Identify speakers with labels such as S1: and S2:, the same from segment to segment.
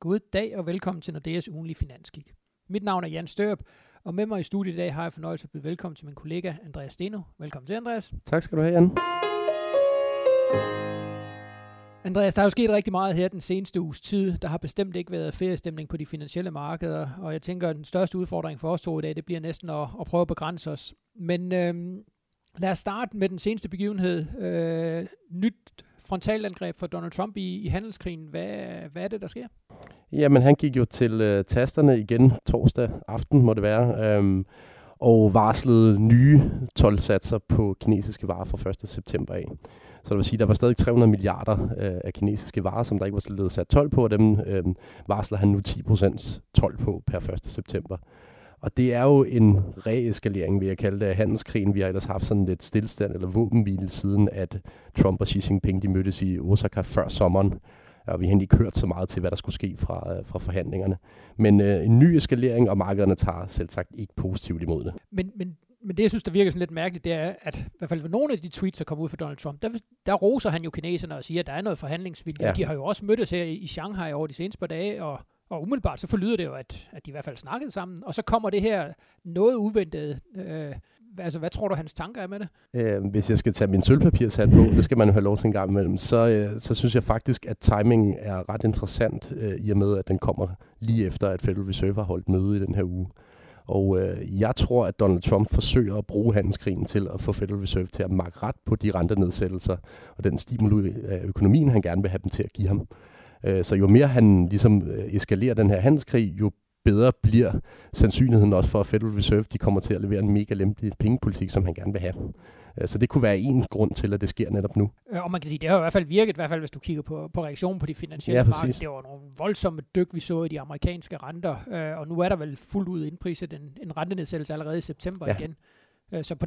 S1: God dag og velkommen til Nordeas ugenlige finanskik. Mit navn er Jan Størp, og med mig i studiet i dag har jeg fornøjelse at byde velkommen til min kollega Andreas Steno. Velkommen til, Andreas.
S2: Tak skal du have, Jan.
S1: Andreas, der er jo sket rigtig meget her den seneste uges tid. Der har bestemt ikke været feriestemning på de finansielle markeder, og jeg tænker, at den største udfordring for os to i dag, det bliver næsten at, at prøve at begrænse os. Men øhm, lad os starte med den seneste begivenhed. Øh, nyt frontalangreb for Donald Trump i, i handelskrigen. Hvad, hvad er det, der sker?
S2: Jamen, han gik jo til øh, tasterne igen torsdag aften, må det være, øhm, og varslede nye tolvsatser på kinesiske varer fra 1. september af. Så det vil sige, at der var stadig 300 milliarder øh, af kinesiske varer, som der ikke var blevet sat 12 på, og dem øh, varsler han nu 10% 12 på per 1. september. Og det er jo en reeskalering, vil jeg kalde det, af handelskrigen. Vi har ellers haft sådan lidt stillstand eller våbenhvile siden, at Trump og Xi Jinping de mødtes i Osaka før sommeren. Og vi har ikke hørt så meget til, hvad der skulle ske fra, øh, fra forhandlingerne. Men øh, en ny eskalering, og markederne tager selv sagt ikke positivt imod det.
S1: Men, men men det, jeg synes, der virker sådan lidt mærkeligt, det er, at i hvert fald nogle af de tweets, der kommer ud fra Donald Trump, der, der roser han jo kineserne og siger, at der er noget forhandlingsvilje. Ja. De har jo også mødtes her i Shanghai over de seneste par dage, og og umiddelbart så forlyder det jo, at, at de i hvert fald snakkede sammen, og så kommer det her noget uventet. Øh, altså, hvad tror du, hans tanker er med det?
S2: Øh, hvis jeg skal tage min sølvpapirshat på, det skal man jo have lov til en gang imellem, så, øh, så synes jeg faktisk, at timingen er ret interessant, øh, i og med, at den kommer lige efter, at Federal Reserve har holdt møde i den her uge. Og øh, jeg tror, at Donald Trump forsøger at bruge handelskrigen til at få Federal Reserve til at makke ret på de rentenedsættelser og den stimuli af økonomien, han gerne vil have dem til at give ham. Øh, så jo mere han ligesom øh, eskalerer den her handelskrig, jo bedre bliver sandsynligheden også for, at Federal Reserve de kommer til at levere en mega lempelig pengepolitik, som han gerne vil have. Øh, så det kunne være en grund til, at det sker netop nu.
S1: Og man kan sige, det har i hvert fald virket, i hvert fald hvis du kigger på, på reaktionen på de finansielle ja, markeder. Det var nogle voldsomme dyk, vi så i de amerikanske renter, og nu er der vel fuldt ud indpriset en, en rentenedsættelse allerede i september ja. igen. Så på,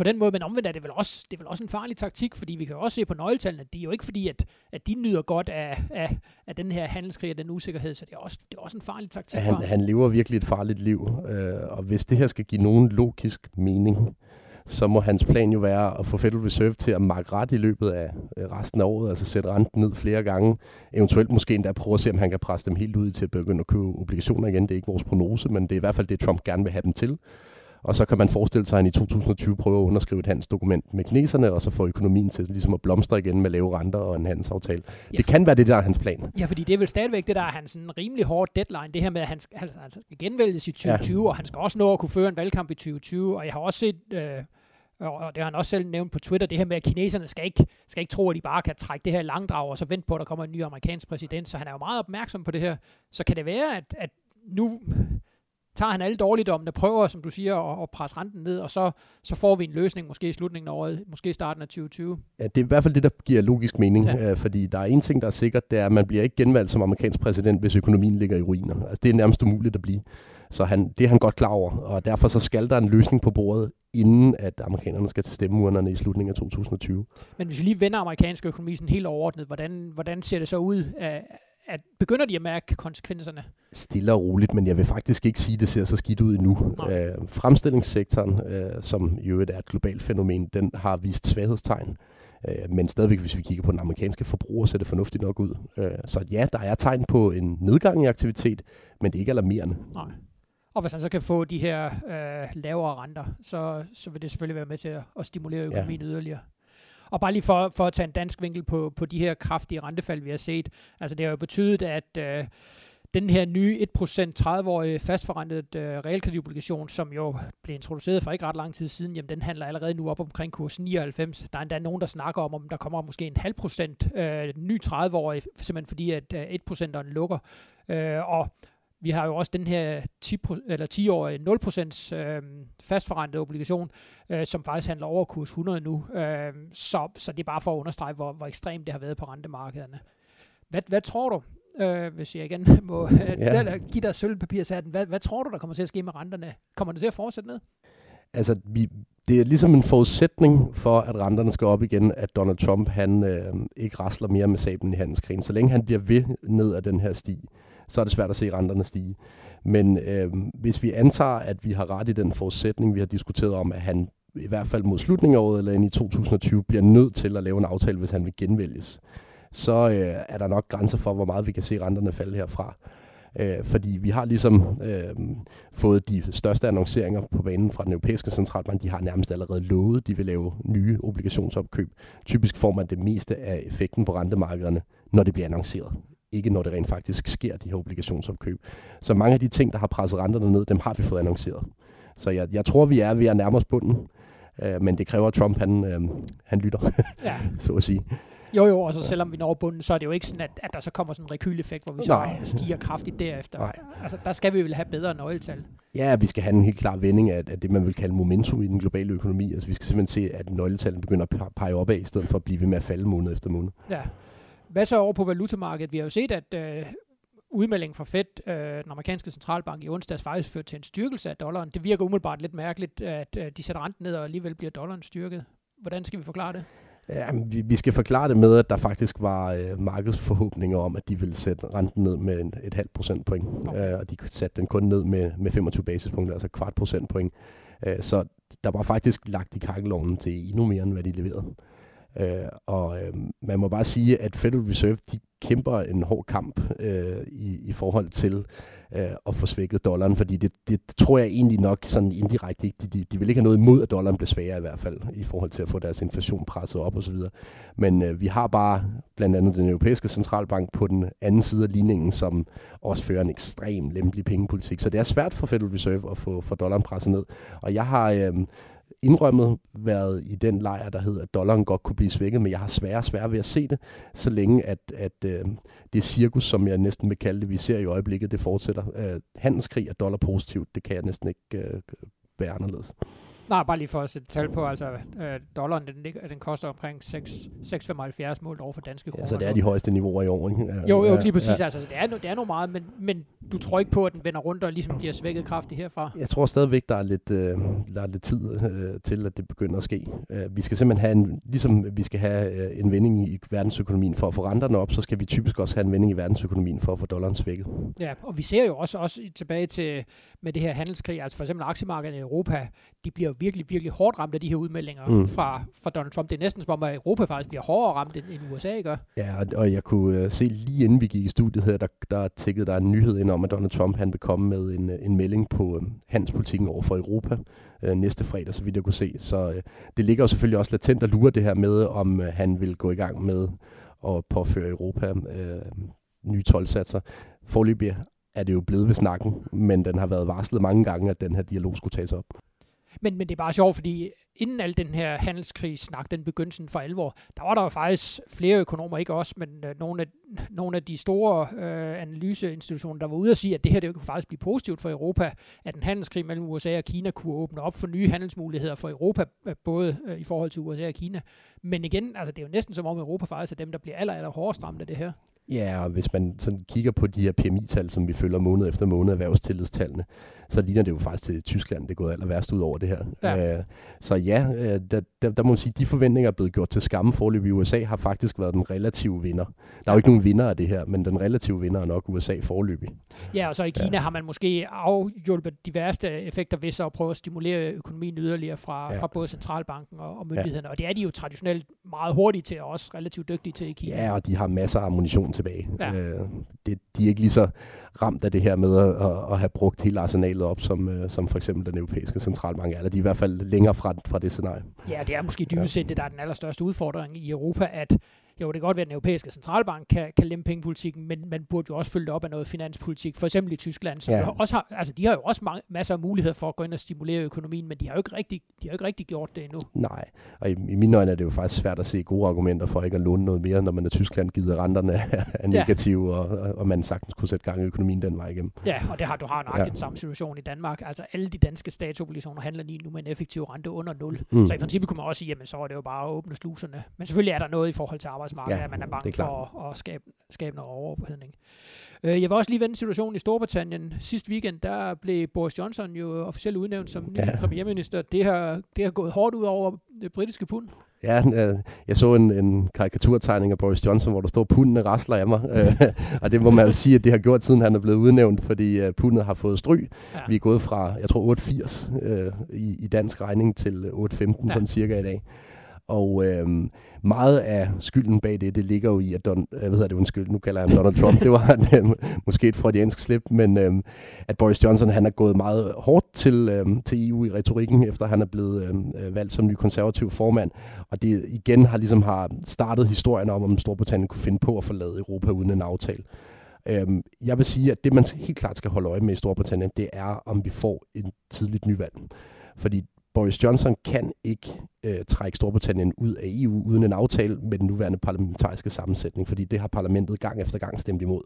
S1: på den måde, men omvendt er det vel også, det er vel også en farlig taktik, fordi vi kan også se på nøgletallene, at det er jo ikke fordi, at, at de nyder godt af, af, af den her handelskrig og den usikkerhed, så det er også, det er også en farlig taktik
S2: han, han lever virkelig et farligt liv, øh, og hvis det her skal give nogen logisk mening, så må hans plan jo være at få Federal Reserve til at markere ret i løbet af resten af året, altså sætte renten ned flere gange, eventuelt måske endda prøve at se, om han kan presse dem helt ud til at begynde at købe obligationer igen. Det er ikke vores prognose, men det er i hvert fald det, Trump gerne vil have dem til. Og så kan man forestille sig, at han i 2020 prøver at underskrive et handelsdokument med kineserne, og så få økonomien til ligesom at blomstre igen med lave renter og en handelsaftale. Ja, det kan være det, der er hans plan.
S1: Ja, fordi det er vel stadigvæk det, der er hans sådan, rimelig hårde deadline. Det her med, at han skal, han, han skal genvælges i 2020, ja. og han skal også nå at kunne føre en valgkamp i 2020. Og jeg har også set... Øh, og det har han også selv nævnt på Twitter, det her med, at kineserne skal ikke, skal ikke tro, at de bare kan trække det her langdrag, og så vente på, at der kommer en ny amerikansk præsident. Så han er jo meget opmærksom på det her. Så kan det være, at, at nu tager han alle dårligdommene, prøver, som du siger, at, at presse renten ned, og så, så får vi en løsning måske i slutningen af året, måske i starten af 2020.
S2: Ja, det er i hvert fald det, der giver logisk mening, ja. øh, fordi der er en ting, der er sikkert, det er, at man bliver ikke genvalgt som amerikansk præsident, hvis økonomien ligger i ruiner. Altså, det er nærmest umuligt at blive. Så han, det er han godt klar over, og derfor så skal der en løsning på bordet, inden at amerikanerne skal til stemmeurnerne i slutningen af 2020.
S1: Men hvis vi lige vender amerikansk økonomi sådan helt overordnet, hvordan, hvordan ser det så ud? at begynder de at mærke konsekvenserne?
S2: Stille og roligt, men jeg vil faktisk ikke sige, at det ser så skidt ud endnu. Øh, fremstillingssektoren, øh, som i øvrigt er et globalt fænomen, den har vist svaghedstegn. Øh, men stadigvæk, hvis vi kigger på den amerikanske forbruger, ser det fornuftigt nok ud. Øh, så ja, der er tegn på en nedgang i aktivitet, men det er ikke alarmerende.
S1: Nej. Og hvis han så kan få de her øh, lavere renter, så, så vil det selvfølgelig være med til at, at stimulere økonomien ja. yderligere. Og bare lige for, for at tage en dansk vinkel på, på de her kraftige rentefald, vi har set. Altså det har jo betydet, at øh, den her nye 1% 30-årige fastforrentet øh, realkreditobligation, som jo blev introduceret for ikke ret lang tid siden, jamen den handler allerede nu op omkring kurs 99. Der er endda nogen, der snakker om, om der kommer måske en halv procent øh, ny 30-årige, simpelthen fordi at øh, 1%'eren lukker. Øh, og vi har jo også den her 10, eller 10-årige 0% øh, fastforrentet obligation, øh, som faktisk handler over kurs 100 nu. Øh, så, så det er bare for at understrege, hvor, hvor ekstremt det har været på rentemarkederne. Hvad, hvad tror du, øh, hvis jeg igen må ja. give dig sølvpapirshatten, hvad, hvad tror du, der kommer til at ske med renterne? Kommer det til at fortsætte ned?
S2: Altså, vi, det er ligesom en forudsætning for, at renterne skal op igen, at Donald Trump han øh, ikke rasler mere med sablen i handelskrigen. Så længe han bliver ved ned af den her sti, så er det svært at se renterne stige. Men øh, hvis vi antager, at vi har ret i den forudsætning, vi har diskuteret om, at han i hvert fald mod slutningen af året eller ind i 2020 bliver nødt til at lave en aftale, hvis han vil genvælges, så øh, er der nok grænser for, hvor meget vi kan se renterne falde herfra. Øh, fordi vi har ligesom øh, fået de største annonceringer på banen fra den europæiske centralbank. De har nærmest allerede lovet, de vil lave nye obligationsopkøb. Typisk får man det meste af effekten på rentemarkederne, når det bliver annonceret. Ikke når det rent faktisk sker, de her obligationsopkøb. Så mange af de ting, der har presset renterne ned, dem har vi fået annonceret. Så jeg, jeg tror, vi er ved at nærme os bunden. Øh, men det kræver, at Trump han, øh, han lytter, ja. så at sige.
S1: Jo, jo, og så selvom vi når bunden, så er det jo ikke sådan, at, at der så kommer sådan en rekyleffekt, hvor vi så Nej. stiger kraftigt derefter. Nej. Altså, der skal vi vel have bedre nøgletal.
S2: Ja, vi skal have en helt klar vending af, af det, man vil kalde momentum i den globale økonomi. Altså, vi skal simpelthen se, at nøgletallene begynder at pege opad, i stedet for at blive ved med at falde måned efter måned.
S1: Ja. Hvad så over på valutamarkedet? Vi har jo set, at øh, udmeldingen fra Fed, øh, den amerikanske centralbank i onsdags, faktisk førte til en styrkelse af dollaren. Det virker umiddelbart lidt mærkeligt, at øh, de sætter renten ned, og alligevel bliver dollaren styrket. Hvordan skal vi forklare det?
S2: Ja, vi, vi skal forklare det med, at der faktisk var øh, markedsforhåbninger om, at de ville sætte renten ned med en, et halvt procentpoint. Okay. Øh, og de satte den kun ned med, med 25 basispunkter, altså kvart procentpoint. Øh, så der var faktisk lagt i kakkelovnen til endnu mere, end hvad de leverede. Øh, og øh, man må bare sige, at Federal Reserve de kæmper en hård kamp øh, i, i forhold til øh, at få svækket dollaren, fordi det, det tror jeg egentlig nok sådan indirekte ikke. De, de, de vil ikke have noget imod, at dollaren bliver svagere i hvert fald, i forhold til at få deres inflation presset op osv. Men øh, vi har bare blandt andet den europæiske centralbank på den anden side af ligningen, som også fører en ekstrem lempelig pengepolitik. Så det er svært for Federal Reserve at få for dollaren presset ned. Og jeg har... Øh, indrømmet været i den lejr, der hedder, at dollaren godt kunne blive svækket, men jeg har svære svære ved at se det, så længe at, at øh, det cirkus, som jeg næsten vil kalde det, vi ser i øjeblikket, det fortsætter. Øh, handelskrig er dollar positivt, det kan jeg næsten ikke øh, være anderledes.
S1: Nej, bare lige for at sætte tal på, altså øh, dollaren, den, den koster omkring 6,75 målt over for danske kroner.
S2: Ja, så det er de højeste niveauer i år, ikke? Ja,
S1: jo, jo, lige præcis. Ja. Altså, det, er, det er noget meget, men, men du tror ikke på, at den vender rundt og ligesom bliver svækket kraftigt herfra?
S2: Jeg tror stadigvæk, der er lidt, øh, der er lidt tid øh, til, at det begynder at ske. Øh, vi skal simpelthen have en, ligesom vi skal have øh, en vending i verdensøkonomien for at få renterne op, så skal vi typisk også have en vending i verdensøkonomien for at få dollaren svækket.
S1: Ja, og vi ser jo også, også tilbage til med det her handelskrig, altså for eksempel aktiemarkedet i Europa, de bliver virkelig, virkelig hårdt ramt af de her udmeldinger mm. fra, fra Donald Trump. Det er næsten som om, at Europa faktisk bliver hårdere ramt end, end USA gør.
S2: Ja, og, og jeg kunne uh, se lige inden vi gik i studiet her, der, der tækkede der en nyhed ind om, at Donald Trump han vil komme med en, øh, en melding på hans handelspolitikken over for Europa øh, næste fredag, så vidt jeg kunne se. Så øh, det ligger jo selvfølgelig også latent at lure det her med, om øh, han vil gå i gang med at påføre Europa øh, nye tolvsatser. Forløbig er det jo blevet ved snakken, men den har været varslet mange gange, at den her dialog skulle tages op.
S1: Men, men det er bare sjovt, fordi inden al den her handelskrigsnak, den begyndte sådan for alvor, der var der jo faktisk flere økonomer, ikke også, men øh, nogle, af, nogle af de store øh, analyseinstitutioner, der var ude og sige, at det her det kunne faktisk blive positivt for Europa, at en handelskrig mellem USA og Kina kunne åbne op for nye handelsmuligheder for Europa, øh, både øh, i forhold til USA og Kina. Men igen, altså, det er jo næsten som om Europa faktisk er dem, der bliver aller, aller hårdest ramt af det her.
S2: Ja, og hvis man sådan kigger på de her PMI-tal, som vi følger måned efter måned, erhvervstillidstallene, så ligner det jo faktisk til Tyskland, det er gået aller værst ud over det her. Ja. Øh, så ja, øh, der, der, der må man sige, at de forventninger er blevet gjort til skamme forløb i USA, har faktisk været den relative vinder. Der er jo ikke nogen vinder af det her, men den relative vinder er nok USA forløbig.
S1: Ja, og så i Kina ja. har man måske afhjulpet de værste effekter ved så at prøve at stimulere økonomien yderligere fra, ja. fra både centralbanken og, og myndighederne. Ja. Og det er de jo traditionelt meget hurtige til, og også relativt dygtige til i Kina.
S2: Ja, og de har masser af ammunition tilbage. Ja. Øh, det, de er ikke lige så ramt af det her med at, at, have brugt hele arsenalet op, som, øh, som for eksempel den europæiske centralbank er. Eller de er i hvert fald længere fra, fra det scenarie.
S1: Ja, det er måske dybest set det, der er den allerstørste udfordring i Europa, at jo, det kan godt være, at den europæiske centralbank kan, kan lempe pengepolitikken, men man burde jo også følge det op af noget finanspolitik, for eksempel i Tyskland, som ja. også har, altså de har jo også mange, masser af muligheder for at gå ind og stimulere økonomien, men de har jo ikke rigtig, de har jo ikke rigtig gjort det endnu.
S2: Nej, og i, i mine øjne er det jo faktisk svært at se gode argumenter for ikke at låne noget mere, når man er Tyskland givet renterne er negative, ja. og, og man sagtens kunne sætte gang i økonomien den vej igennem.
S1: Ja, og det har, du har nok ja. den samme situation i Danmark. Altså alle de danske statsobligationer handler lige nu med en effektiv rente under 0. Mm. Så i princippet kunne man også sige, jamen så er det jo bare at åbne sluserne. Men selvfølgelig er der noget i forhold til arbejdsmarkedet, ja, at man er bange for at, at skabe, skabe noget overophedning. Øh, jeg vil også lige vende situationen i Storbritannien. Sidste weekend, der blev Boris Johnson jo officielt udnævnt som ny ja. premierminister. Det har, det har gået hårdt ud over det britiske pund.
S2: Ja, øh, jeg så en, en karikaturtegning af Boris Johnson, hvor der står, pundene rasler af mig. Øh, og det må man jo sige, at det har gjort, siden han er blevet udnævnt, fordi uh, pundet har fået stryg. Ja. Vi er gået fra, jeg tror, 8,80 uh, i, i dansk regning til 8,15 ja. sådan cirka i dag. Og øh, meget af skylden bag det, det ligger jo i, at Don, øh, hvad hedder det, undskyld, nu kalder jeg ham Donald Trump, det var en, øh, måske et freudiansk slip, men øh, at Boris Johnson han er gået meget hårdt til, øh, til EU i retorikken, efter han er blevet øh, valgt som ny konservativ formand. Og det igen har ligesom har startet historien om, om Storbritannien kunne finde på at forlade Europa uden en aftale. Øhm, jeg vil sige, at det man helt klart skal holde øje med i Storbritannien, det er, om vi får en tidligt nyvalg. Fordi Boris Johnson kan ikke øh, trække Storbritannien ud af EU uden en aftale med den nuværende parlamentariske sammensætning, fordi det har parlamentet gang efter gang stemt imod.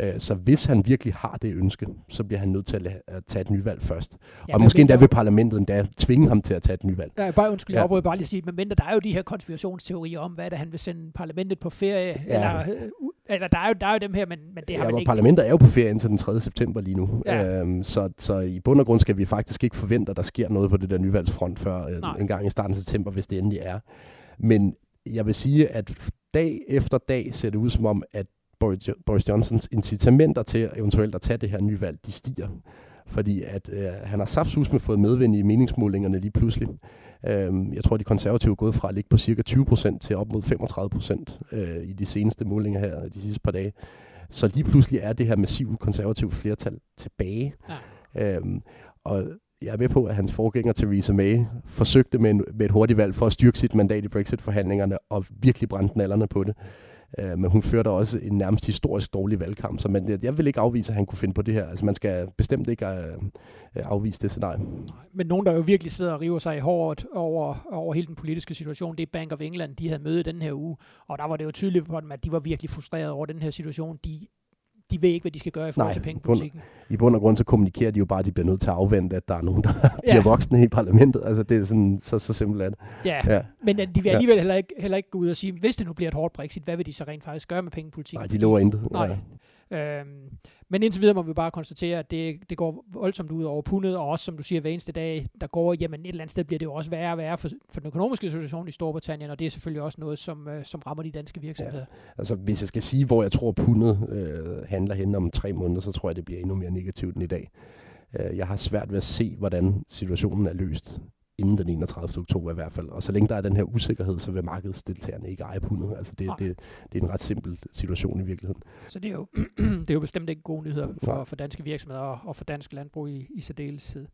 S2: Øh, så hvis han virkelig har det ønske, så bliver han nødt til at, tage et nyvalg først. Ja, og måske endda vil parlamentet endda tvinge ham til at tage et nyvalg.
S1: Ja, bare undskyld, ja. jeg bare lige sige, men der er jo de her konspirationsteorier om, hvad det han vil sende parlamentet på ferie, ja. eller, øh, eller der, er jo, der er jo dem her, men, men det har ja, man ikke.
S2: parlamentet er jo på ferie indtil den 3. september lige nu. Ja. Øhm, så, så i bund og grund skal vi faktisk ikke forvente, at der sker noget på det der nyvalgsfront før øh, en gang i starten af september, hvis det endelig er. Men jeg vil sige, at dag efter dag ser det ud som om, at Boris Johnsons incitamenter til eventuelt at tage det her nye valg, de stiger. Fordi at øh, han har saftsus med fået medvind i meningsmålingerne lige pludselig. Øh, jeg tror, de konservative er gået fra at ligge på cirka 20 procent til op mod 35 procent øh, i de seneste målinger her, de sidste par dage. Så lige pludselig er det her massive konservative flertal tilbage. Ja. Øh, og jeg er med på, at hans forgænger Theresa May forsøgte med, en, med et hurtigt valg for at styrke sit mandat i Brexit-forhandlingerne og virkelig brændte nallerne på det. Øh, men hun førte også en nærmest historisk dårlig valgkamp, så man, jeg vil ikke afvise, at han kunne finde på det her. Altså man skal bestemt ikke øh, øh afvise det scenarie.
S1: Men nogen, der jo virkelig sidder og river sig i håret over, over hele den politiske situation, det er Bank of England, de havde møde den her uge, og der var det jo tydeligt på dem, at de var virkelig frustrerede over den her situation. De de ved ikke, hvad de skal gøre i forhold Nej, til pengepolitikken.
S2: I bund og grund så kommunikerer de jo bare, at de bliver nødt til at afvente, at der er nogen, der ja. bliver voksne i parlamentet. Altså det er sådan, så, så simpelt er det.
S1: Ja, ja. men de vil alligevel heller ikke, heller ikke gå ud og sige, hvis det nu bliver et hårdt Brexit, hvad vil de så rent faktisk gøre med pengepolitikken?
S2: Nej, de lover intet.
S1: Nej. Ja. Øhm, men indtil videre må vi bare konstatere, at det, det går voldsomt ud over pundet, og også som du siger, hver eneste dag, der går, jamen et eller andet sted bliver det jo også værre og værre for, for den økonomiske situation i Storbritannien, og det er selvfølgelig også noget, som, øh, som rammer de danske virksomheder. Ja.
S2: Altså hvis jeg skal sige, hvor jeg tror, pundet øh, handler hen om tre måneder, så tror jeg, det bliver endnu mere negativt end i dag. Øh, jeg har svært ved at se, hvordan situationen er løst inden den 31. oktober i hvert fald. Og så længe der er den her usikkerhed, så vil markedsdeltagerne ikke eje pundet. Altså det, det, det er en ret simpel situation i virkeligheden.
S1: Så det er jo, det er jo bestemt ikke gode nyheder for, for danske virksomheder og, og for dansk landbrug i, i særdeleshed.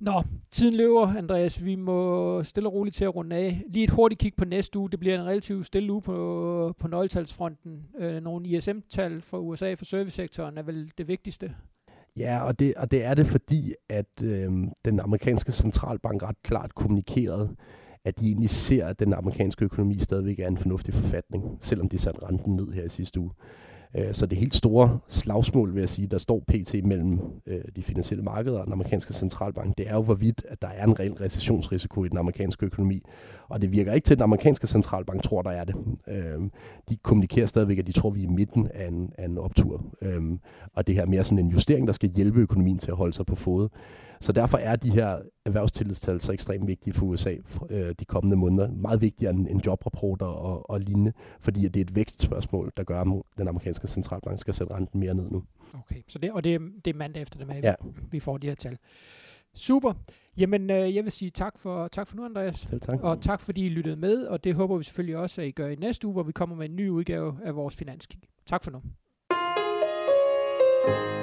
S1: Nå, tiden løber, Andreas. Vi må stille og roligt til at runde af. Lige et hurtigt kig på næste uge. Det bliver en relativt stille uge på, på nøgletalsfronten. Øh, nogle ISM-tal fra USA for servicesektoren er vel det vigtigste.
S2: Ja, og det, og det er det, fordi at øh, den amerikanske centralbank ret klart kommunikerede, at de egentlig ser, at den amerikanske økonomi stadigvæk er en fornuftig forfatning, selvom de satte renten ned her i sidste uge. Øh, så det helt store slagsmål, vil jeg sige, der står pt. mellem øh, de finansielle markeder og den amerikanske centralbank, det er jo hvorvidt, at der er en reel recessionsrisiko i den amerikanske økonomi. Og det virker ikke til, at den amerikanske centralbank tror, der er det. Øh, de kommunikerer stadigvæk, at de tror, vi er i midten af en, af en optur. Øh, og det her er mere sådan en justering, der skal hjælpe økonomien til at holde sig på fod. Så derfor er de her erhvervstillidstal så ekstremt vigtige for USA øh, de kommende måneder. Meget vigtigere end, end jobrapporter og, og lignende, fordi det er et vækstspørgsmål, der gør, at den amerikanske centralbank skal sætte renten mere ned nu.
S1: Okay, så det, og det, det er mandag efter det med, ja. vi får de her tal. Super. Jamen, øh, jeg vil sige tak for, tak for nu, Andreas.
S2: Selv tak.
S1: Og tak, fordi I lyttede med, og det håber vi selvfølgelig også, at I gør i næste uge, hvor vi kommer med en ny udgave af vores finanskig. Tak for nu. thank you